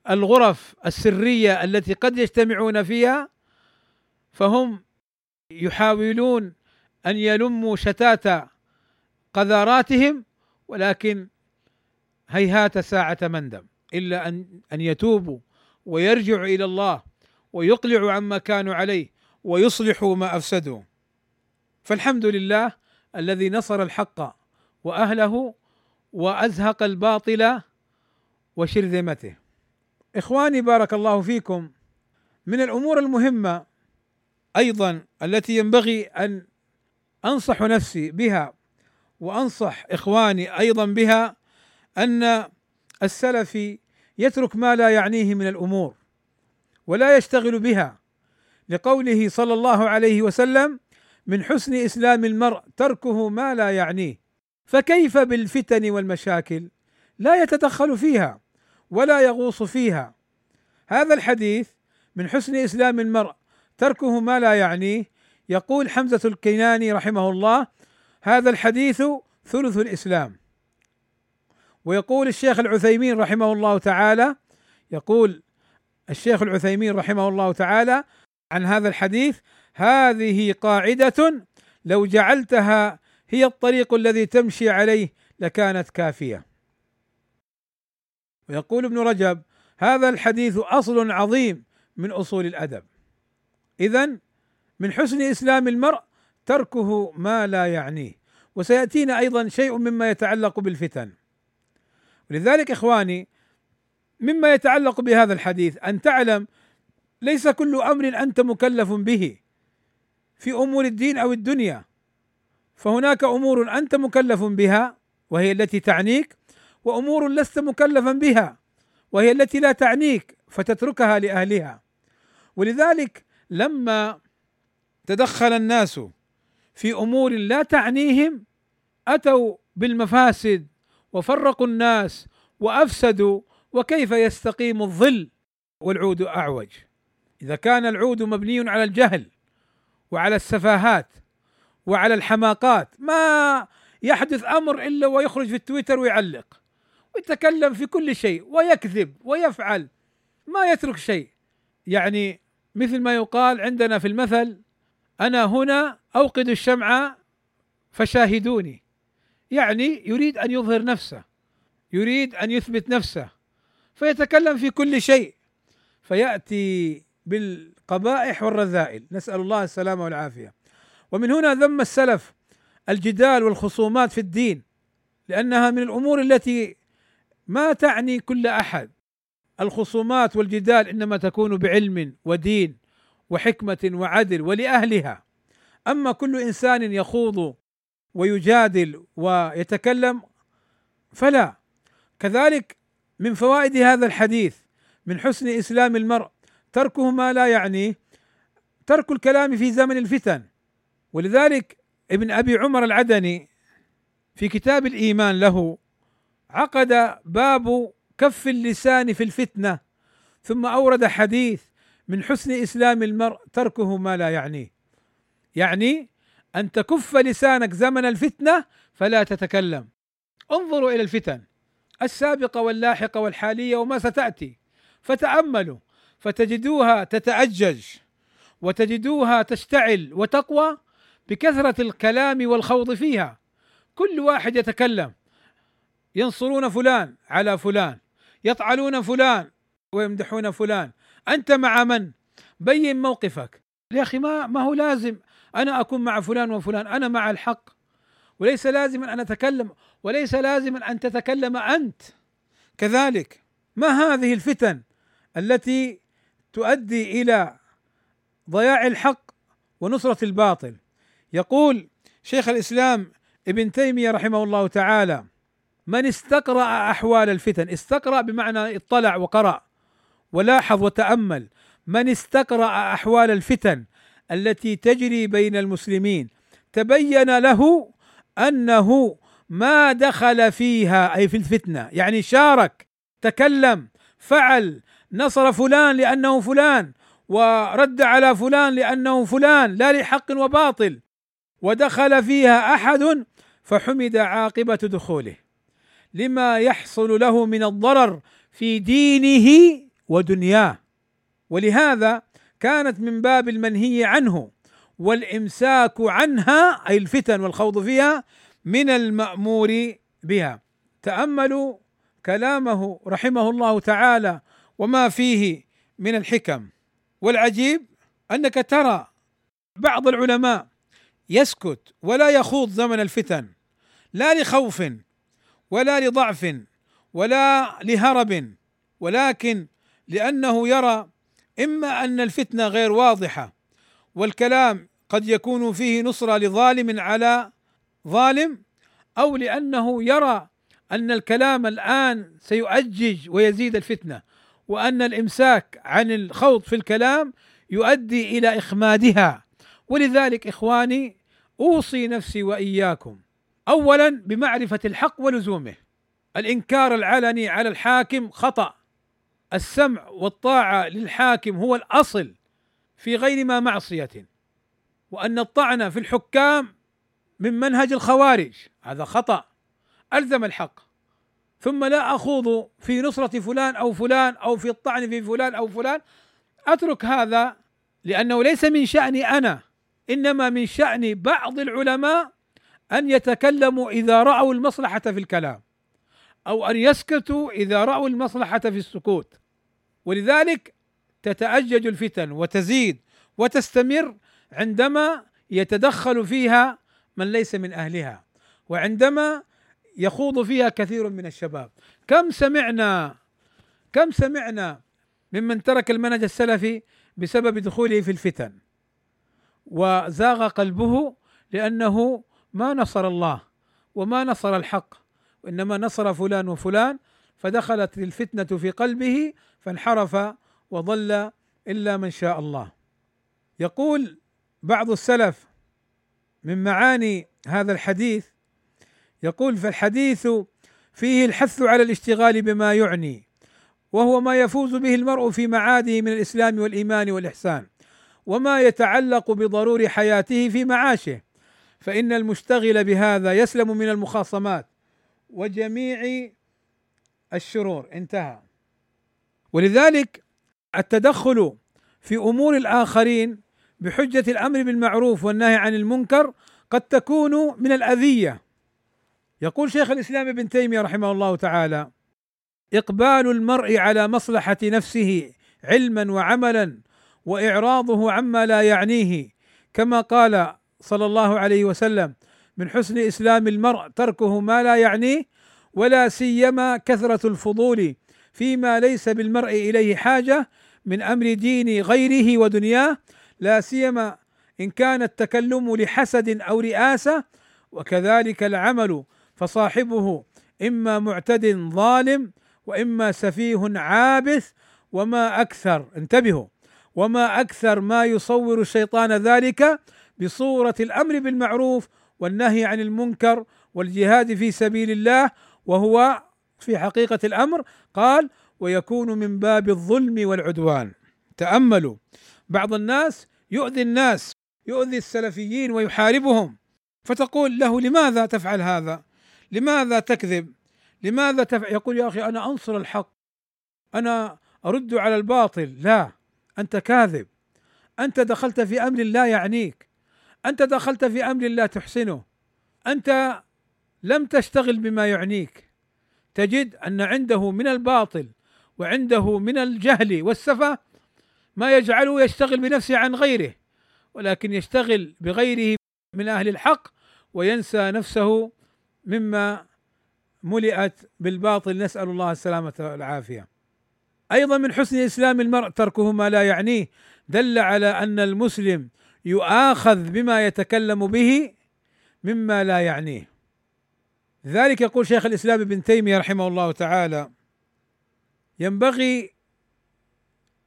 الغرف السرية التي قد يجتمعون فيها فهم يحاولون أن يلموا شتات قذاراتهم ولكن هيهات ساعة مندم إلا أن أن يتوبوا ويرجعوا إلى الله ويقلعوا عما كانوا عليه ويصلحوا ما أفسدوا. فالحمد لله الذي نصر الحق وأهله وأزهق الباطل وشرذمته إخواني بارك الله فيكم. من الأمور المهمة أيضا التي ينبغي أن أنصح نفسي بها وأنصح إخواني أيضا بها أن السلفي يترك ما لا يعنيه من الأمور ولا يشتغل بها لقوله صلى الله عليه وسلم من حسن إسلام المرء تركه ما لا يعنيه. فكيف بالفتن والمشاكل؟ لا يتدخل فيها ولا يغوص فيها. هذا الحديث من حسن إسلام المرء تركه ما لا يعنيه. يقول حمزة الكيناني رحمه الله هذا الحديث ثلث الإسلام. ويقول الشيخ العثيمين رحمه الله تعالى يقول الشيخ العثيمين رحمه الله تعالى عن هذا الحديث هذه قاعدة لو جعلتها هي الطريق الذي تمشي عليه لكانت كافية. ويقول ابن رجب هذا الحديث أصل عظيم من أصول الأدب. إذا من حسن إسلام المرء تركه ما لا يعنيه. وسيأتينا أيضا شيء مما يتعلق بالفتن. ولذلك إخواني مما يتعلق بهذا الحديث أن تعلم ليس كل أمر أنت مكلف به في أمور الدين أو الدنيا. فهناك أمور أنت مكلف بها وهي التي تعنيك وأمور لست مكلفا بها وهي التي لا تعنيك فتتركها لأهلها. ولذلك لما تدخل الناس في أمور لا تعنيهم أتوا بالمفاسد وفرقوا الناس وأفسدوا وكيف يستقيم الظل والعود أعوج. إذا كان العود مبني على الجهل وعلى السفاهات وعلى الحماقات ما يحدث أمر إلا ويخرج في التويتر ويعلق. ويتكلم في كل شيء ويكذب ويفعل ما يترك شيء. يعني مثل ما يقال عندنا في المثل أنا هنا أوقد الشمعة فشاهدوني. يعني يريد أن يظهر نفسه يريد أن يثبت نفسه فيتكلم في كل شيء. فيأتي بالقبائح والرذائل. نسأل الله السلامة والعافية. ومن هنا ذم السلف الجدال والخصومات في الدين لأنها من الأمور التي ما تعني كل أحد. الخصومات والجدال إنما تكون بعلم ودين وحكمة وعدل ولأهلها. أما كل إنسان يخوض ويجادل ويتكلم فلا. كذلك من فوائد هذا الحديث من حسن إسلام المرء تركه ما لا يعنيه ترك الكلام في زمن الفتن. ولذلك ابن أبي عمر العدني في كتاب الإيمان له عقد باب كف اللسان في الفتنة ثم أورد حديث من حسن إسلام المرء تركه ما لا يعنيه. يعني أن تكف لسانك زمن الفتنة فلا تتكلم. انظروا إلى الفتن السابقة واللاحقة والحالية وما ستأتي. فتأملوا فتجدوها تتأجج وتجدوها تشتعل وتقوى بكثرة الكلام والخوض فيها. كل واحد يتكلم ينصرون فلان على فلان يطعنون فلان ويمدحون فلان. أنت مع من؟ بين موقفك. يا أخي ما ما هو لازم أنا أكون مع فلان وفلان أنا مع الحق. وليس لازما أن أتكلم وليس لازما أن تتكلم أنت. كذلك ما هذه الفتن التي تؤدي إلى ضياع الحق ونصرة الباطل؟ يقول شيخ الإسلام ابن تيمية رحمه الله تعالى من استقرأ أحوال الفتن استقرأ بمعنى اطلع وقرأ ولاحظ وتأمل. من استقرأ أحوال الفتن التي تجري بين المسلمين. تبين له أنه ما دخل فيها أي في الفتنة يعني شارك تكلم فعل نصر فلان لأنه فلان ورد على فلان لأنه فلان لا لحق وباطل. ودخل فيها أحد فحمد عاقبة دخوله. لما يحصل له من الضرر في دينه ودنياه. ولهذا كانت من باب المنهي عنه والإمساك عنها أي الفتن والخوض فيها من المأمور بها. تأملوا كلامه رحمه الله تعالى وما فيه من الحكم. والعجيب أنك ترى بعض العلماء يسكت ولا يخوض زمن الفتن لا لخوف ولا لضعف ولا لهرب ولكن لأنه يرى إما أن الفتنة غير واضحة والكلام قد يكون فيه نصرة لظالم على ظالم أو لأنه يرى أن الكلام الآن سيؤجج ويزيد الفتنة وأن الإمساك عن الخوض في الكلام يؤدي إلى إخمادها. ولذلك إخواني أوصي نفسي وإياكم. اولا بمعرفة الحق ولزومه. الإنكار العلني على الحاكم خطأ. السمع والطاعة للحاكم هو الأصل في غير ما معصية. وأن الطعن في الحكام من منهج الخوارج. هذا خطأ. ألزم الحق. ثم لا أخوض في نصرة فلان أو فلان أو في الطعن في فلان أو فلان. أترك هذا لأنه ليس من شأني أنا. إنما من شأن بعض العلماء أن يتكلموا إذا رأوا المصلحة في الكلام. أو أن يسكتوا إذا رأوا المصلحة في السكوت. ولذلك تتأجج الفتن وتزيد وتستمر عندما يتدخل فيها من ليس من أهلها وعندما يخوض فيها كثير من الشباب. كم سمعنا كم سمعنا ممن ترك المنهج السلفي بسبب دخوله في الفتن وزاغ قلبه لأنه ما نصر الله وما نصر الحق. وانما نصر فلان وفلان فدخلت الفتنة في قلبه فانحرف وضل إلا من شاء الله. يقول بعض السلف من معاني هذا الحديث يقول فالحديث فيه الحث على الاشتغال بما يعني وهو ما يفوز به المرء في معاده من الإسلام والإيمان والإحسان وما يتعلق بضرور حياته في معاشه. فإن المشتغل بهذا يسلم من المخاصمات وجميع الشرور. انتهى. ولذلك التدخل في أمور الآخرين بحجة الأمر بالمعروف والنهي عن المنكر قد تكون من الأذية. يقول شيخ الإسلام ابن تيمية رحمه الله تعالى إقبال المرء على مصلحة نفسه علما وعملا وإعراضه عما لا يعنيه كما قال صلى الله عليه وسلم من حسن إسلام المرء تركه ما لا يعنيه ولا سيما كثرة الفضول فيما ليس بالمرء إليه حاجة من أمر دين غيره ودنياه لا سيما إن كان التكلم لحسد أو رئاسة وكذلك العمل فصاحبه إما معتد ظالم وإما سفيه عابث وما أكثر انتبهوا وما أكثر ما يصور الشيطان ذلك بصورة الأمر بالمعروف والنهي عن المنكر والجهاد في سبيل الله وهو في حقيقة الأمر قال ويكون من باب الظلم والعدوان. تأملوا. بعض الناس يؤذي الناس يؤذي السلفيين ويحاربهم. فتقول له لماذا تفعل هذا؟ لماذا تكذب؟ لماذا تفعل؟ يقول يا أخي أنا أنصر الحق. أنا أرد على الباطل. لا أنت كاذب. أنت دخلت في أمر لا يعنيك. أنت دخلت في أمر لا تحسنه. أنت لم تشتغل بما يعنيك. تجد أن عنده من الباطل وعنده من الجهل والسفه ما يجعله يشتغل بنفسه عن غيره ولكن يشتغل بغيره من أهل الحق وينسى نفسه مما ملئت بالباطل. نسأل الله السلامة والعافية. أيضا من حسن اسلام المرء تركه ما لا يعنيه. دل على أن المسلم يؤاخذ بما يتكلم به مما لا يعنيه. لذلك يقول شيخ الإسلام ابن تيمية رحمه الله تعالى: ينبغي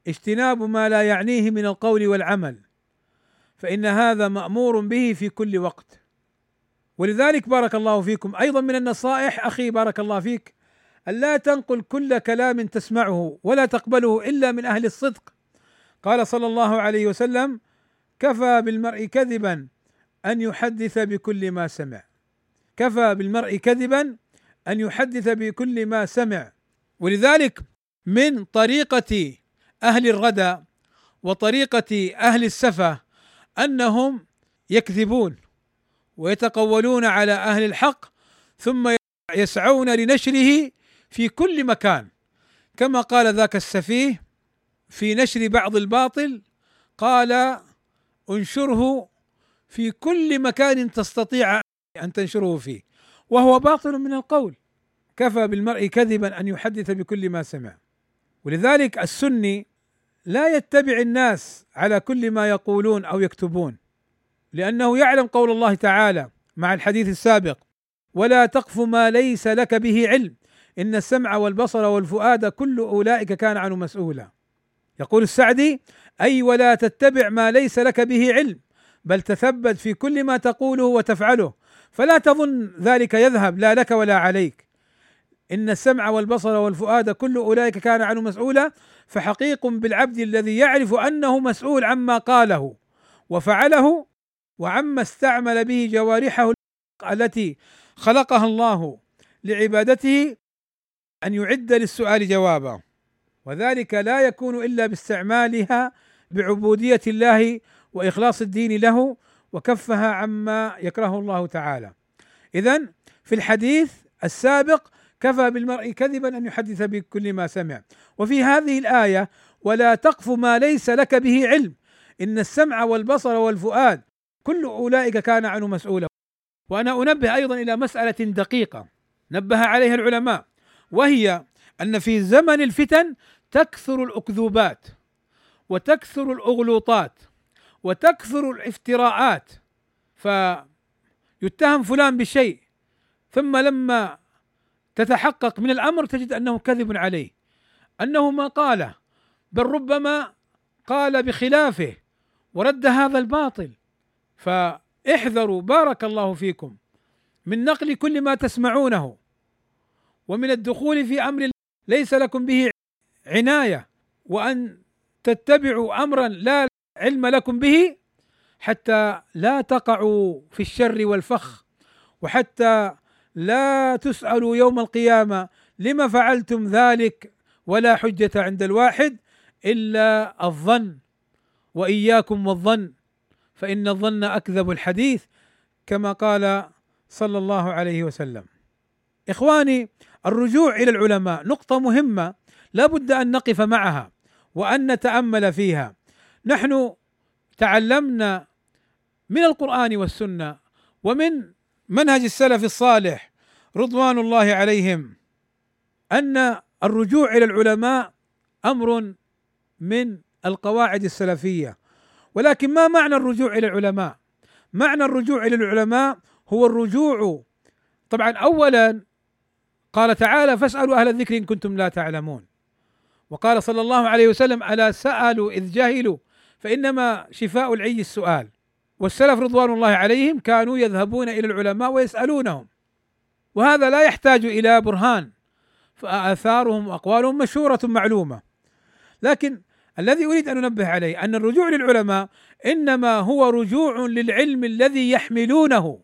اجتناب ما لا يعنيه من القول والعمل فإن هذا مأمور به في كل وقت. ولذلك بارك الله فيكم. أيضا من النصائح أخي بارك الله فيك ألا تنقل كل كلام تسمعه ولا تقبله إلا من أهل الصدق. قال صلى الله عليه وسلم كفى بالمرء كذبا أن يحدث بكل ما سمع. كفى بالمرء كذبا أن يحدث بكل ما سمع. ولذلك من طريقة أهل الردى وطريقة أهل السفة أنهم يكذبون ويتقولون على أهل الحق ثم يسعون لنشره في كل مكان. كما قال ذاك السفيه في نشر بعض الباطل قال انشره في كل مكان تستطيع أن تنشره فيه. وهو باطل من القول. كفى بالمرء كذبا أن يحدث بكل ما سمع. ولذلك السني لا يتبع الناس على كل ما يقولون أو يكتبون. لأنه يعلم قول الله تعالى مع الحديث السابق ولا تقف ما ليس لك به علم. إن السمع والبصر والفؤاد كل أولئك كان عنه مسؤولا. يقول السعدي أي ولا تتبع ما ليس لك به علم بل تثبت في كل ما تقوله وتفعله فلا تظن ذلك يذهب لا لك ولا عليك. إن السمع والبصر والفؤاد كل أولئك كان عنه مسؤولا فحقيق بالعبد الذي يعرف أنه مسؤول عما قاله وفعله وعما استعمل به جوارحه التي خلقها الله لعبادته أن يعد للسؤال جوابا. وذلك لا يكون إلا باستعمالها بعبودية الله وإخلاص الدين له وكفها عما يكرهه الله تعالى. اذا في الحديث السابق كفى بالمرء كذبا أن يحدث بكل ما سمع. وفي هذه الآية ولا تقف ما ليس لك به علم. إن السمع والبصر والفؤاد كل أولئك كان عنه مسؤولا. وأنا أنبه أيضا إلى مسألة دقيقة نبه عليها العلماء. وهي أن في زمن الفتن تكثر الأكذوبات وتكثر الأغلوطات وتكثر الافتراءات فيتهم فلان بشيء ثم لما تتحقق من الأمر تجد أنه كذب عليه أنه ما قاله بل ربما قال بخلافه ورد هذا الباطل. فاحذروا بارك الله فيكم من نقل كل ما تسمعونه ومن الدخول في أمر ليس لكم به عناية وأن تتبعوا أمرا لا علم لكم به حتى لا تقعوا في الشر والفخ وحتى لا تسألوا يوم القيامة لما فعلتم ذلك ولا حجة عند الواحد إلا الظن وإياكم والظن فإن الظن أكذب الحديث كما قال صلى الله عليه وسلم. إخواني الرجوع إلى العلماء نقطة مهمة لا بد أن نقف معها وأن نتأمل فيها. نحن تعلمنا من القرآن والسنة ومن منهج السلف الصالح رضوان الله عليهم أن الرجوع إلى العلماء أمر من القواعد السلفية. ولكن ما معنى الرجوع إلى العلماء؟ معنى الرجوع إلى العلماء هو الرجوع. طبعا اولا قال تعالى فاسألوا أهل الذكر إن كنتم لا تعلمون. وقال صلى الله عليه وسلم ألا سألوا إذ جهلوا؟ فإنما شفاء العي السؤال. والسلف رضوان الله عليهم كانوا يذهبون إلى العلماء ويسألونهم. وهذا لا يحتاج إلى برهان فآثارهم وأقوالهم مشهورة معلومة. لكن الذي أريد أن أنبه عليه أن الرجوع للعلماء إنما هو رجوع للعلم الذي يحملونه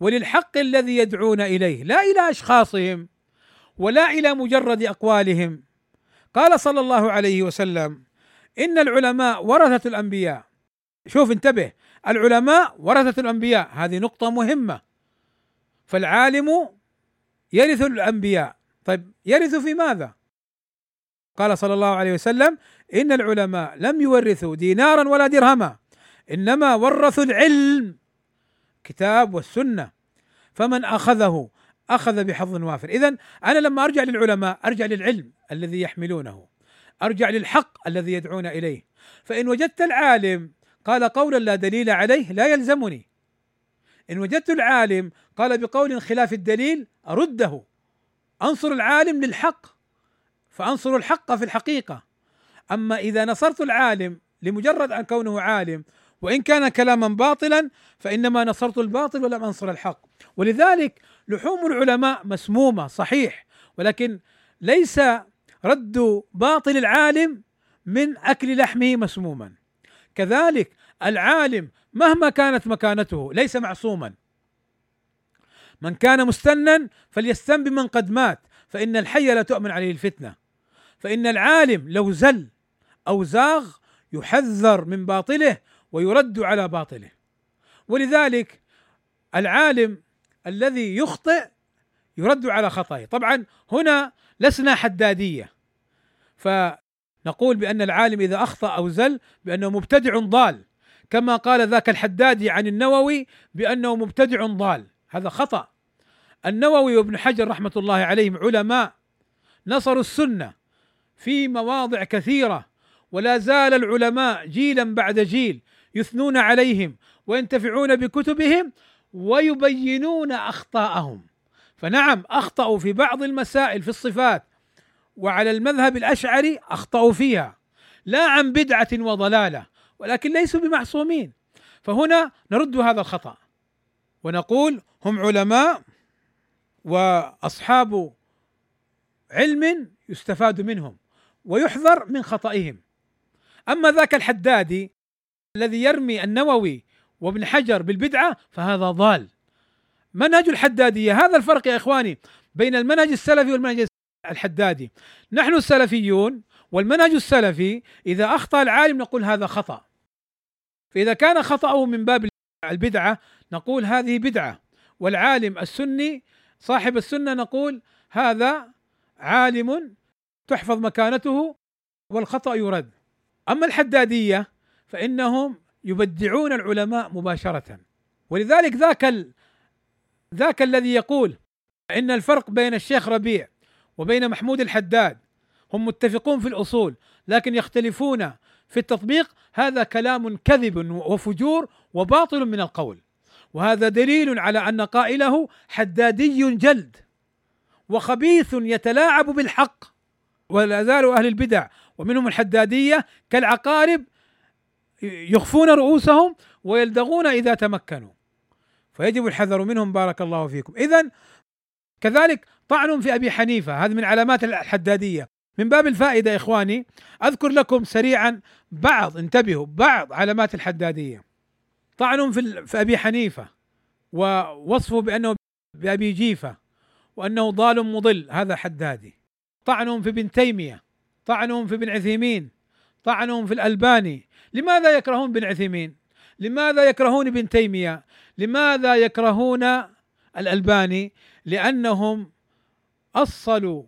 وللحق الذي يدعون إليه لا إلى أشخاصهم ولا إلى مجرد أقوالهم. قال صلى الله عليه وسلم إن العلماء ورثة الأنبياء. شوف انتبه العلماء ورثة الأنبياء هذه نقطة مهمة. فالعالم يرث الأنبياء. طيب يرث في ماذا؟ قال صلى الله عليه وسلم إن العلماء لم يورثوا دينارا ولا درهما إنما ورثوا العلم كتاب والسنة. فمن أخذه أخذ بحظ وافر. اذا أنا لما أرجع للعلماء أرجع للعلم الذي يحملونه. أرجع للحق الذي يدعون إليه. فإن وجدت العالم قال قولا لا دليل عليه لا يلزمني. إن وجدت العالم قال بقول خلاف الدليل أرده. أنصر العالم للحق. فانصر الحق في الحقيقة. أما إذا نصرت العالم لمجرد أن كونه عالم وإن كان كلاما باطلا فإنما نصرت الباطل ولم أنصر الحق. ولذلك لحوم العلماء مسمومة صحيح ولكن ليس رد باطل العالم من أكل لحمه مسموما. كذلك العالم مهما كانت مكانته ليس معصوما. من كان مستنا فليستن بمن قد مات فإن الحي لا تؤمن عليه الفتنة. فإن العالم لو زل أو زاغ يحذر من باطله ويرد على باطله. ولذلك العالم الذي يخطئ يرد على خطئه طبعا هنا لسنا حدادية. فنقول بأن العالم إذا أخطأ أو زل بأنه مبتدع ضال. كما قال ذاك الحدادي عن النووي بأنه مبتدع ضال. هذا خطأ. النووي وابن حجر رحمة الله عليهم علماء نصروا السنة في مواضع كثيرة ولا زال العلماء جيلا بعد جيل يثنون عليهم وينتفعون بكتبهم ويبينون أخطاءهم. فنعم أخطأوا في بعض المسائل في الصفات وعلى المذهب الأشعري أخطأوا فيها لا عن بدعة وضلالة ولكن ليسوا بمعصومين. فهنا نرد هذا الخطأ ونقول هم علماء وأصحاب علم يستفاد منهم ويحذر من خطئهم. أما ذاك الحدادي الذي يرمي النووي وابن حجر بالبدعة فهذا ضال. منهج الحدادية هذا الفرق يا إخواني بين المنهج السلفي والمنهج الحدادي. نحن السلفيون والمنهج السلفي إذا أخطأ العالم نقول هذا خطأ. فإذا كان خطأه من باب البدعة نقول هذه بدعة. والعالم السني صاحب السنة نقول هذا عالم تحفظ مكانته والخطأ يرد. أما الحدادية فإنهم يبدعون العلماء مباشرة. ولذلك ذاك ال... ذاك الذي يقول إن الفرق بين الشيخ ربيع وبين محمود الحداد هم متفقون في الأصول لكن يختلفون في التطبيق. هذا كلام كذب وفجور وباطل من القول. وهذا دليل على أن قائله حدادي جلد وخبيث يتلاعب بالحق. ولا زال أهل البدع ومنهم الحدادية كالعقارب يخفون رؤوسهم ويلدغون إذا تمكنوا. فيجب الحذر منهم بارك الله فيكم. اذا كذلك طعن في أبي حنيفة هذه من علامات الحدادية. من باب الفائدة إخواني أذكر لكم سريعا بعض انتبهوا بعض علامات الحدادية. طعن في في أبي حنيفة ووصفه بأنه بأبي جيفة وأنه ضال مضل هذا حدادي. طعنهم في ابن تيمية طعنهم في ابن عثيمين طعنهم في الألباني لماذا يكرهون ابن عثيمين؟ لماذا يكرهون ابن تيمية؟ لماذا يكرهون الألباني؟ لأنهم أصلوا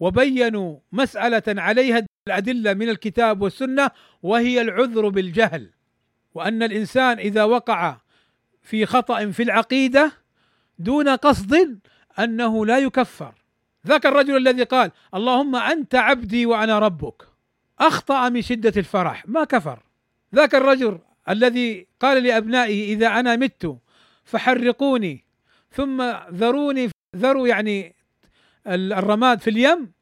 وبينوا مسألة عليها الأدلة من الكتاب والسنة وهي العذر بالجهل. وأن الإنسان إذا وقع في خطأ في العقيدة دون قصد أنه لا يكفر. ذاك الرجل الذي قال اللهم أنت عبدي وأنا ربك. أخطأ من شدة الفرح ما كفر. ذاك الرجل الذي قال لأبنائه إذا أنا مت فحرقوني ثم ذروني ذروا يعني الرماد في اليم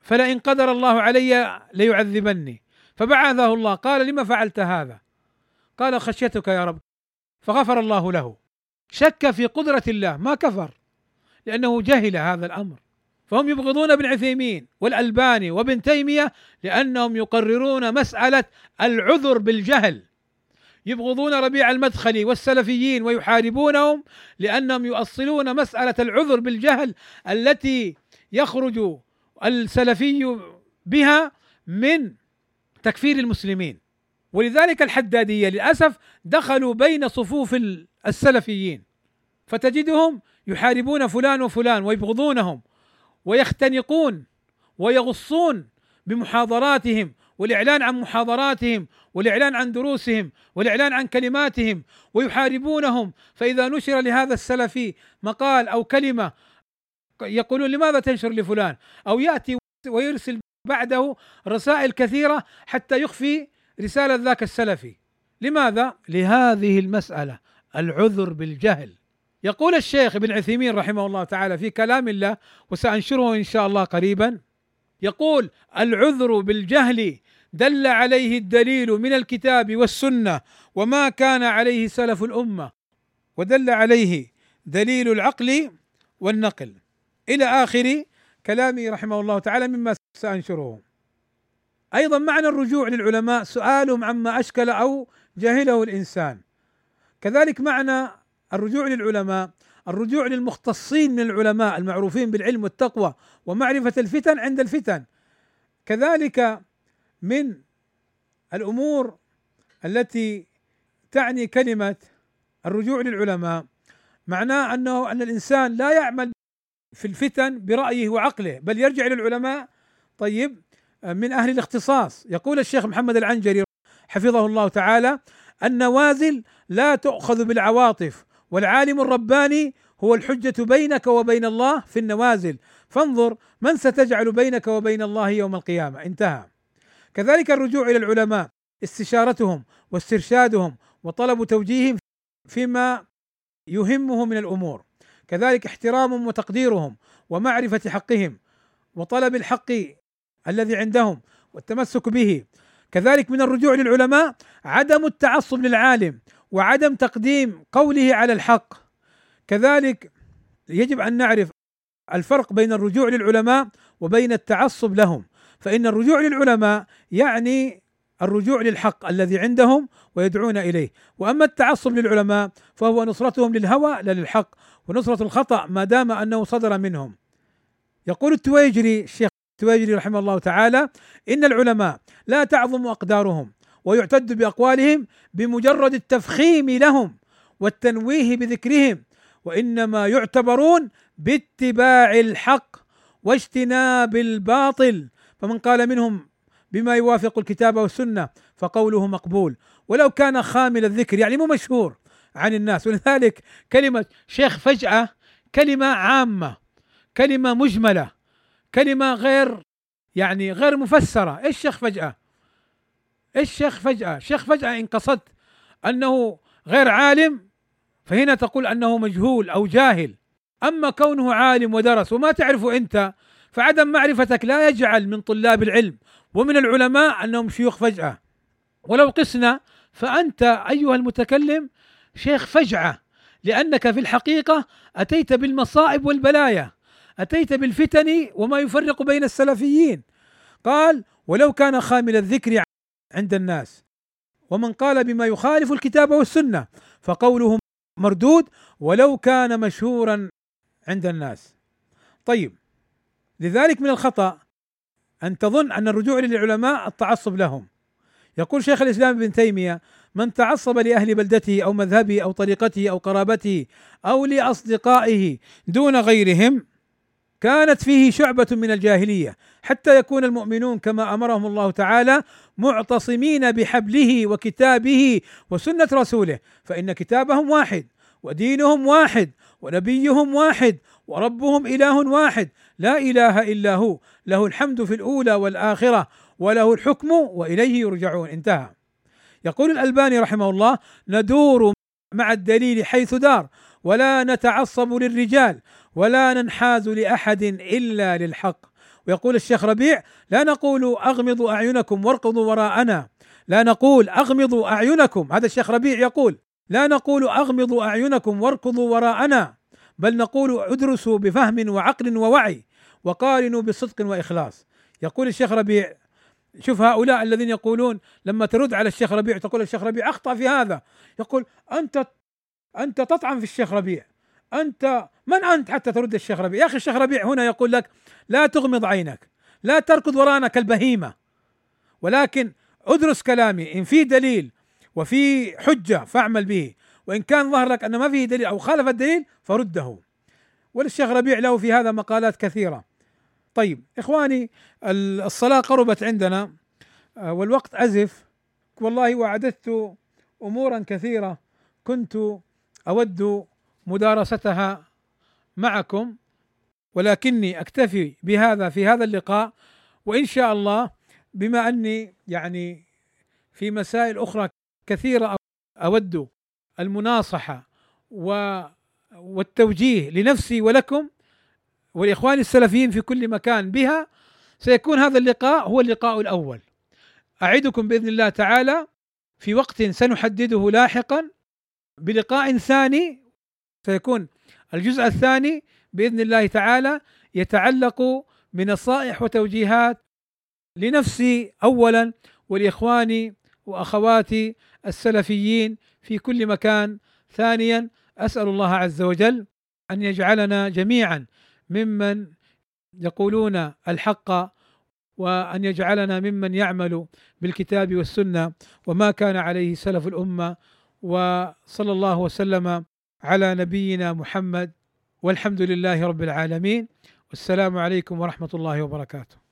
فلئن قدر الله علي ليعذبني. فبعثه الله قال لما فعلت هذا؟ قال خشيتك يا رب. فغفر الله له. شك في قدرة الله ما كفر لأنه جهل هذا الأمر. فهم يبغضون ابن عثيمين والألباني وابن تيمية لأنهم يقررون مسألة العذر بالجهل. يبغضون ربيع المدخلي والسلفيين ويحاربونهم لأنهم يؤصلون مسألة العذر بالجهل التي يخرج السلفي بها من تكفير المسلمين. ولذلك الحدادية للأسف دخلوا بين صفوف السلفيين. فتجدهم يحاربون فلان وفلان ويبغضونهم. ويختنقون ويغصون بمحاضراتهم والإعلان عن محاضراتهم والإعلان عن دروسهم والإعلان عن كلماتهم ويحاربونهم. فإذا نشر لهذا السلفي مقال أو كلمة يقولون لماذا تنشر لفلان؟ أو يأتي ويرسل بعده رسائل كثيرة حتى يخفي رسالة ذاك السلفي. لماذا؟ لهذه المسألة العذر بالجهل. يقول الشيخ ابن عثيمين رحمه الله تعالى في كلام الله وسأنشره إن شاء الله قريبا. يقول العذر بالجهل دل عليه الدليل من الكتاب والسنة وما كان عليه سلف الأمة ودل عليه دليل العقل والنقل. إلى آخر كلامه رحمه الله تعالى مما سأنشره. أيضا معنى الرجوع للعلماء سؤالهم عما أشكل أو جهله الإنسان. كذلك معنى الرجوع للعلماء الرجوع للمختصين من العلماء المعروفين بالعلم والتقوى ومعرفة الفتن عند الفتن. كذلك من الأمور التي تعني كلمة الرجوع للعلماء معناه أنه أن الإنسان لا يعمل في الفتن برأيه وعقله بل يرجع إلى العلماء. طيب من أهل الاختصاص يقول الشيخ محمد العنجري حفظه الله تعالى النوازل لا تؤخذ بالعواطف والعالم الرباني هو الحجة بينك وبين الله في النوازل. فانظر من ستجعل بينك وبين الله يوم القيامة. انتهى. كذلك الرجوع إلى العلماء استشارتهم واسترشادهم وطلب توجيههم فيما يهمه من الأمور. كذلك احترامهم وتقديرهم ومعرفة حقهم وطلب الحق الذي عندهم والتمسك به. كذلك من الرجوع للعلماء عدم التعصب للعالم وعدم تقديم قوله على الحق كذلك يجب أن نعرف الفرق بين الرجوع للعلماء وبين التعصب لهم فإن الرجوع للعلماء يعني الرجوع للحق الذي عندهم ويدعون إليه، وأما التعصب للعلماء فهو نصرتهم للهوى لا للحق، ونصرة الخطأ ما دام أنه صدر منهم. يقول التويجري الشيخ التويجري رحمه الله تعالى: إن العلماء لا تعظم أقدارهم ويعتد بأقوالهم بمجرد التفخيم لهم والتنويه بذكرهم وإنما يعتبرون باتباع الحق واجتناب الباطل. فمن قال منهم بما يوافق الكتاب والسنة فقوله مقبول. ولو كان خامل الذكر يعني مو مشهور عن الناس. ولذلك كلمة شيخ فجاه كلمة عامة كلمة مجملة كلمة غير يعني غير مفسرة. إيش شيخ فجاه إيش شيخ فجأة شيخ فجأة إن قصدت أنه غير عالم فهنا تقول أنه مجهول أو جاهل. أما كونه عالم ودرس وما تعرفه أنت فعدم معرفتك لا يجعل من طلاب العلم ومن العلماء أنهم شيوخ فجأة. ولو قسنا فأنت أيها المتكلم شيخ فجعة لأنك في الحقيقة أتيت بالمصائب والبلايا أتيت بالفتن وما يفرق بين السلفيين. قال ولو كان خامل الذكر عند الناس. ومن قال بما يخالف الكتاب والسنة فقوله مردود ولو كان مشهورا عند الناس. طيب لذلك من الخطأ أن تظن أن الرجوع للعلماء التعصب لهم. يقول شيخ الإسلام ابن تيمية من تعصب لأهل بلدته أو مذهبه أو طريقته أو قرابته أو لأصدقائه دون غيرهم كانت فيه شعبة من الجاهلية حتى يكون المؤمنون كما أمرهم الله تعالى معتصمين بحبله وكتابه وسنة رسوله فإن كتابهم واحد ودينهم واحد ونبيهم واحد وربهم إله واحد لا إله إلا هو له الحمد في الأولى والآخرة وله الحكم وإليه يرجعون. انتهى. يقول الألباني رحمه الله ندور مع الدليل حيث دار ولا نتعصب للرجال ولا ننحاز لأحد إلا للحق. ويقول الشيخ ربيع لا نقول أغمضوا أعينكم واركضوا وراءنا. لا نقول أغمضوا أعينكم. هذا الشيخ ربيع يقول لا نقول أغمضوا أعينكم واركضوا وراءنا بل نقول ادرسوا بفهم وعقل ووعي وقارنوا بصدق وإخلاص. يقول الشيخ ربيع شوف هؤلاء الذين يقولون لما ترد على الشيخ ربيع تقول الشيخ ربيع أخطأ في هذا. يقول أنت أنت تطعن في الشيخ ربيع. أنت من أنت حتى ترد الشيخ ربيع؟ يا أخي الشيخ ربيع هنا يقول لك لا تغمض عينك لا تركض ورانا كالبهيمه ولكن ادرس كلامي إن في دليل وفي حجة فاعمل به وإن كان ظهر لك أن ما فيه دليل أو خالف الدليل فرده. وللشيخ ربيع له في هذا مقالات كثيرة. طيب إخواني الصلاة قربت عندنا آه، والوقت أزف. والله واعددت أمورا كثيرة كنت أود مدارستها معكم ولكني أكتفي بهذا في هذا اللقاء وإن شاء الله بما أني يعني في مسائل أخرى كثيرة أود المناصحة والتوجيه لنفسي ولكم ولإخواني السلفيين في كل مكان بها سيكون هذا اللقاء هو اللقاء الأول. أعدكم بإذن الله تعالى في وقت سنحدده لاحقا بلقاء ثاني سيكون الجزء الثاني بإذن الله تعالى يتعلق بنصائح وتوجيهات لنفسي اولا ولإخواني وأخواتي السلفيين في كل مكان. ثانيا أسأل الله عز وجل أن يجعلنا جميعا ممن يقولون الحق وأن يجعلنا ممن يعمل بالكتاب والسنة وما كان عليه سلف الأمة. وصلى الله وسلم على نبينا محمد والحمد لله رب العالمين. والسلام عليكم ورحمة الله وبركاته.